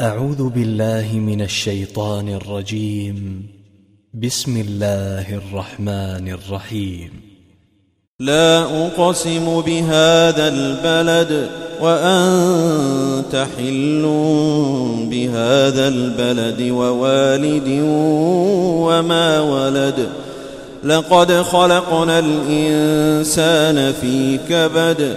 أعوذ بالله من الشيطان الرجيم. بسم الله الرحمن الرحيم. لا أقسم بهذا البلد وأنت حل بهذا البلد ووالد وما ولد. لقد خلقنا الإنسان في كبد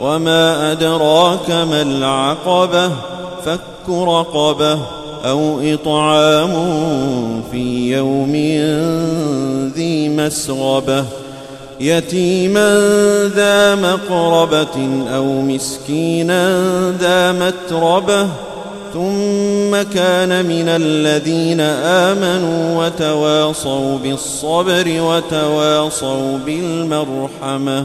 وما أدراك ما العقبة فك رقبة أو إطعام في يوم ذي مسغبة يتيما ذا مقربة أو مسكينا ذا متربة ثم كان من الذين آمنوا وتواصوا بالصبر وتواصوا بالمرحمة